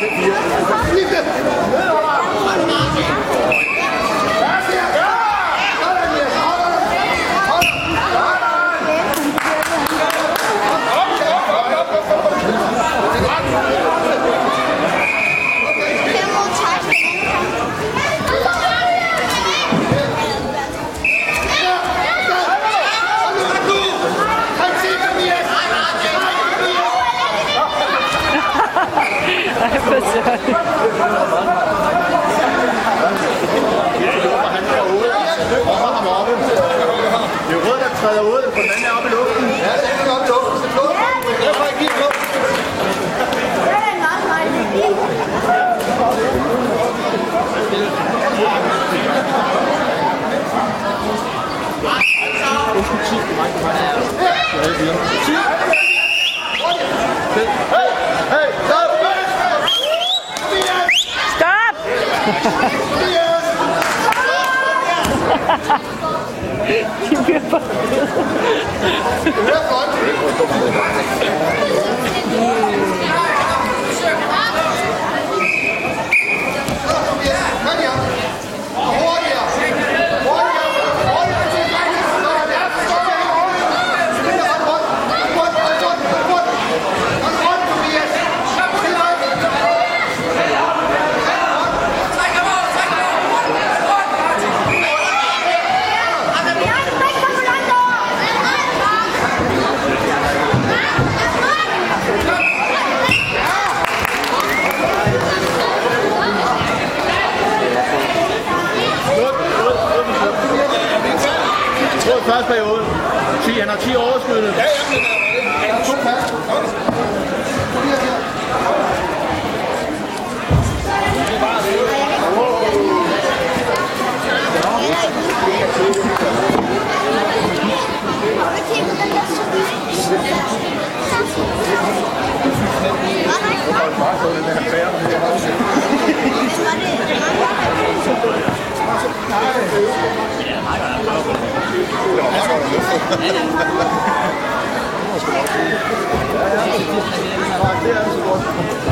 Yeah. spreder ud, for den er oppe i luften. Ja, den er oppe i luften. Så flot. Det er faktisk lige flot. Det er en meget, meget Undskyld, 10 for mig. Det er 4. 10! 5! Det Periode. 10, han har 10 overskydende. Ja, ja, men han har to pas. Det er så godt.